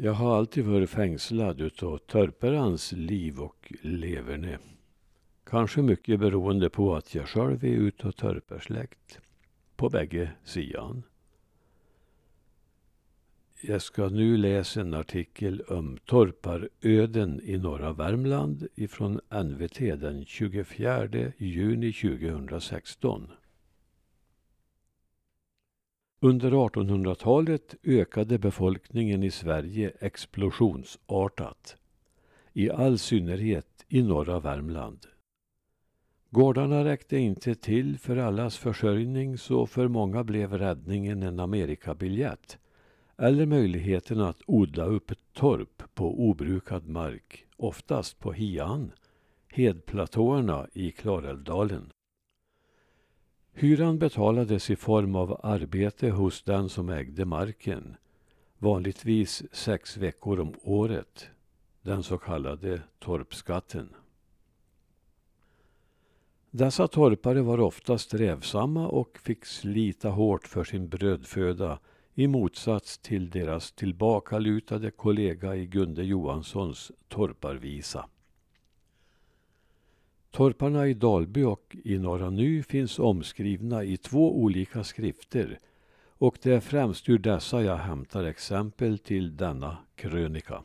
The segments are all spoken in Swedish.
Jag har alltid varit fängslad utav törparens liv och leverne. Kanske mycket beroende på att jag själv är utav törparsläkt. På bägge sidan. Jag ska nu läsa en artikel om torparöden i norra Värmland ifrån NVT den 24 juni 2016. Under 1800-talet ökade befolkningen i Sverige explosionsartat. I all synnerhet i norra Värmland. Gårdarna räckte inte till för allas försörjning så för många blev räddningen en Amerikabiljett eller möjligheten att odla upp ett torp på obrukad mark, oftast på Hian, hedplatåerna i Klarälvdalen. Hyran betalades i form av arbete hos den som ägde marken, vanligtvis sex veckor om året, den så kallade torpskatten. Dessa torpare var ofta strävsamma och fick slita hårt för sin brödföda i motsats till deras tillbakalutade kollega i Gunde Johanssons torparvisa. Torparna i Dalby och i Norra Ny finns omskrivna i två olika skrifter och det är främst ur dessa jag hämtar exempel till denna krönika.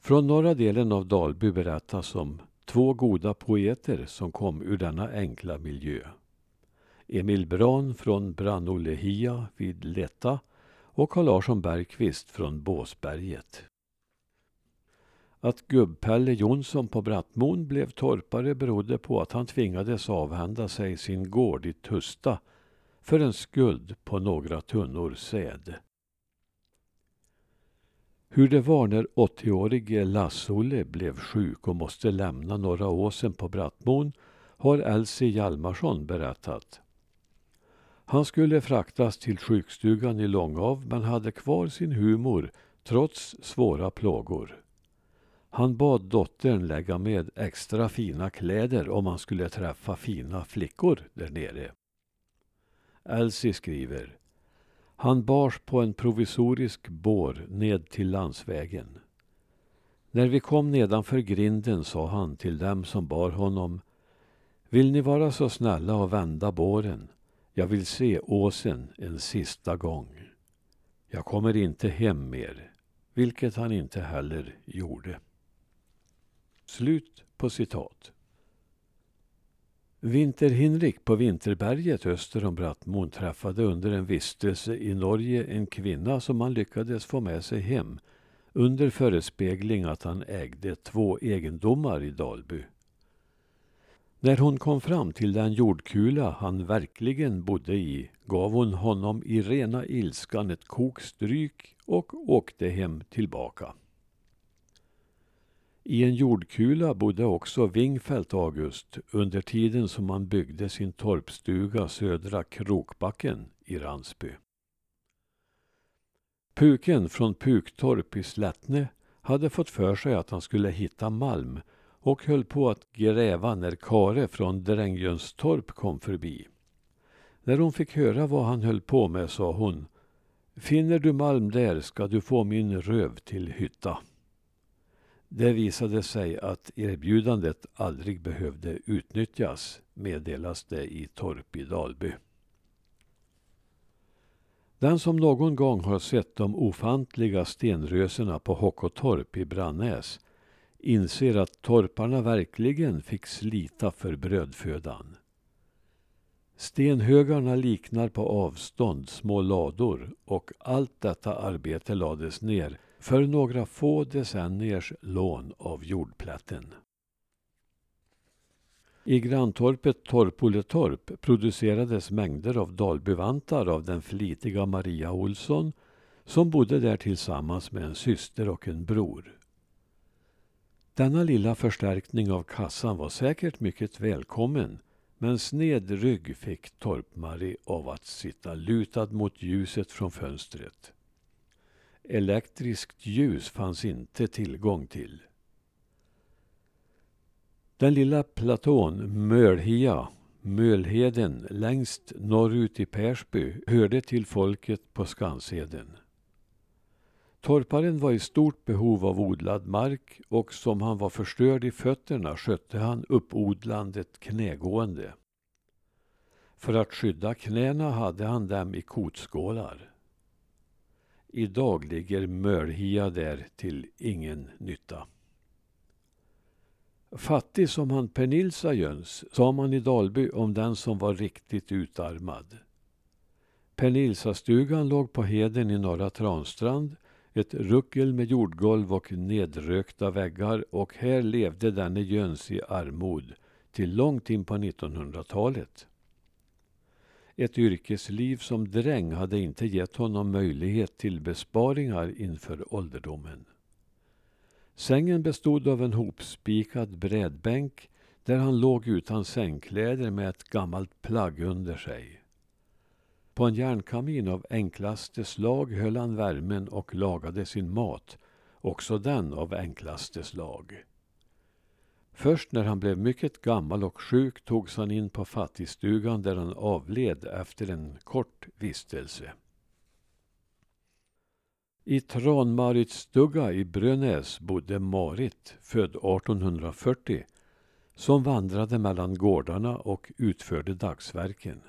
Från norra delen av Dalby berättas om två goda poeter som kom ur denna enkla miljö. Emil Bran från Brannolehia vid Letta och Carl Larsson Bergqvist från Båsberget. Att Gubb-Pelle Jonsson på Brattmon blev torpare berodde på att han tvingades avhända sig sin gård i Tusta för en skuld på några tunnor säd. Hur det var när 80-årige Lasse-Olle blev sjuk och måste lämna Norra Åsen på Brattmon har Elsie Hjalmarsson berättat. Han skulle fraktas till sjukstugan i Långav men hade kvar sin humor trots svåra plågor. Han bad dottern lägga med extra fina kläder om han skulle träffa fina flickor där nere. Elsie skriver Han bars på en provisorisk bår ned till landsvägen. När vi kom nedanför grinden sa han till dem som bar honom Vill ni vara så snälla och vända båren? Jag vill se åsen en sista gång. Jag kommer inte hem mer, vilket han inte heller gjorde. Slut på citat. Vinter-Hinrik på Vinterberget öster om Brattmon träffade under en vistelse i Norge en kvinna som han lyckades få med sig hem under förespegling att han ägde två egendomar i Dalby. När hon kom fram till den jordkula han verkligen bodde i gav hon honom i rena ilskan ett kokstryk och åkte hem tillbaka. I en jordkula bodde också Wingfeldt August under tiden som han byggde sin torpstuga Södra Krokbacken i Ransby. Puken från Puktorp i Slättne hade fått för sig att han skulle hitta malm och höll på att gräva när Kare från Drängjönstorp kom förbi. När hon fick höra vad han höll på med sa hon Finner du malm där ska du få min röv till hytta. Det visade sig att erbjudandet aldrig behövde utnyttjas, meddelas det i Torp i Dalby. Den som någon gång har sett de ofantliga stenrösena på Hockotorp i Brannäs inser att torparna verkligen fick slita för brödfödan. Stenhögarna liknar på avstånd små lador och allt detta arbete lades ner för några få decenniers lån av jordplätten. I granntorpet Torpoletorp producerades mängder av dalbyvantar av den flitiga Maria Olsson som bodde där tillsammans med en syster och en bror. Denna lilla förstärkning av kassan var säkert mycket välkommen men sned rygg fick Torp-Marie av att sitta lutad mot ljuset från fönstret. Elektriskt ljus fanns inte tillgång till. Den lilla platån Mölhia, Mölheden, längst norrut i Persby hörde till folket på Skansheden. Torparen var i stort behov av odlad mark och som han var förstörd i fötterna skötte han uppodlandet knägående. För att skydda knäna hade han dem i kotskålar. Idag ligger Mölhia där till ingen nytta. Fattig som han Pernilsa Jöns, sa man i Dalby om den som var riktigt utarmad. Pernilsastugan låg på heden i Norra Transtrand, ett ruckel med jordgolv och nedrökta väggar och här levde denne Jöns i armod till långt in på 1900-talet. Ett yrkesliv som dräng hade inte gett honom möjlighet till besparingar inför ålderdomen. Sängen bestod av en hopspikad brädbänk där han låg utan sängkläder med ett gammalt plagg under sig. På en järnkamin av enklaste slag höll han värmen och lagade sin mat, också den av enklaste slag. Först när han blev mycket gammal och sjuk togs han in på fattigstugan där han avled efter en kort vistelse. I Tranmaritsstuga i Brönäs bodde Marit, född 1840, som vandrade mellan gårdarna och utförde dagsverken.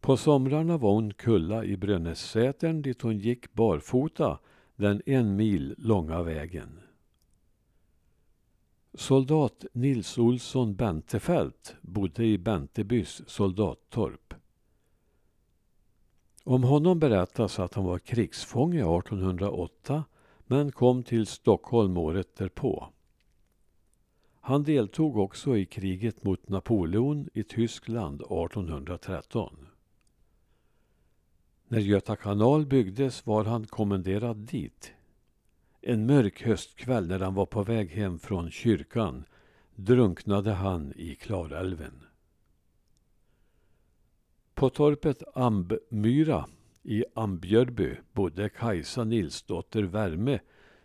På somrarna var hon kulla i Brönässätern dit hon gick barfota den en mil långa vägen. Soldat Nils Olsson Bentefelt bodde i Bentebys soldattorp. Om honom berättas att han var krigsfånge 1808 men kom till Stockholm året därpå. Han deltog också i kriget mot Napoleon i Tyskland 1813. När Göta kanal byggdes var han kommenderad dit. En mörk höstkväll när han var på väg hem från kyrkan drunknade han i Klarälven. På torpet Ambmyra i Ambjörby bodde Kajsa Nilsdotter Värme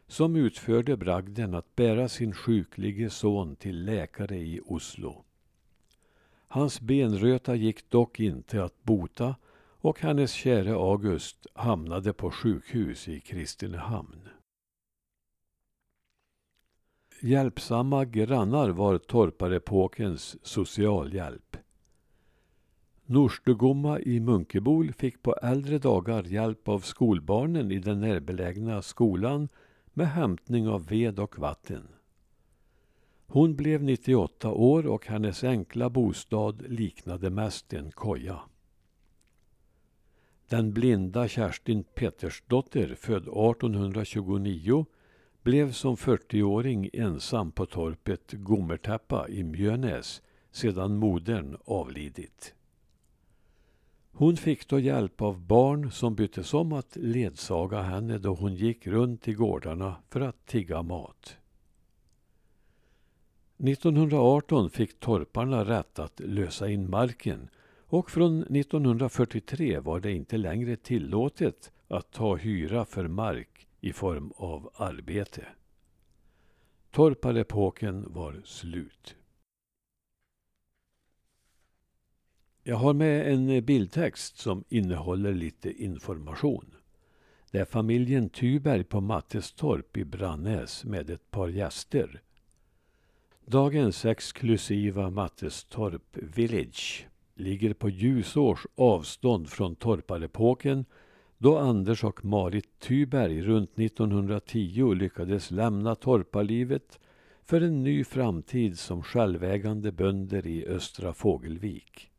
som utförde bragden att bära sin sjuklige son till läkare i Oslo. Hans benröta gick dock inte att bota och hennes käre August hamnade på sjukhus i Kristinehamn. Hjälpsamma grannar var torparepokens socialhjälp. Norstugomma i Munkebol fick på äldre dagar hjälp av skolbarnen i den närbelägna skolan med hämtning av ved och vatten. Hon blev 98 år och hennes enkla bostad liknade mest en koja. Den blinda Kerstin Petersdotter, född 1829, blev som 40-åring ensam på torpet Gommertäppa i Mjönäs sedan modern avlidit. Hon fick då hjälp av barn som byttes om att ledsaga henne då hon gick runt i gårdarna för att tigga mat. 1918 fick torparna rätt att lösa in marken och från 1943 var det inte längre tillåtet att ta hyra för mark i form av arbete. Torparepoken var slut. Jag har med en bildtext som innehåller lite information. Det är familjen Tyberg på Mattestorp i Brannäs med ett par gäster. Dagens exklusiva Mattestorp Village ligger på ljusårs avstånd från torparepoken då Anders och Marit Tyberg runt 1910 lyckades lämna torparlivet för en ny framtid som självägande bönder i Östra Fågelvik.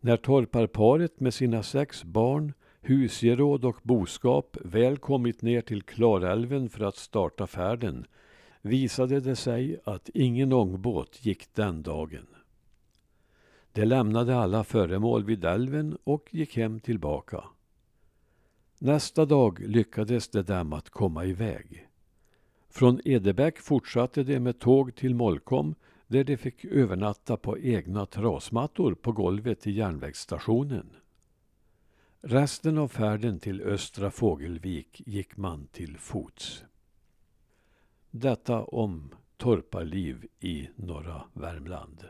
När torparparet med sina sex barn, husgeråd och boskap väl kommit ner till Klarälven för att starta färden visade det sig att ingen ångbåt gick den dagen. De lämnade alla föremål vid älven och gick hem tillbaka. Nästa dag lyckades de dem att komma iväg. Från Edebäck fortsatte de med tåg till Molkom där de fick övernatta på egna trasmattor på golvet i järnvägsstationen. Resten av färden till Östra Fågelvik gick man till fots. Detta om torparliv i norra Värmland.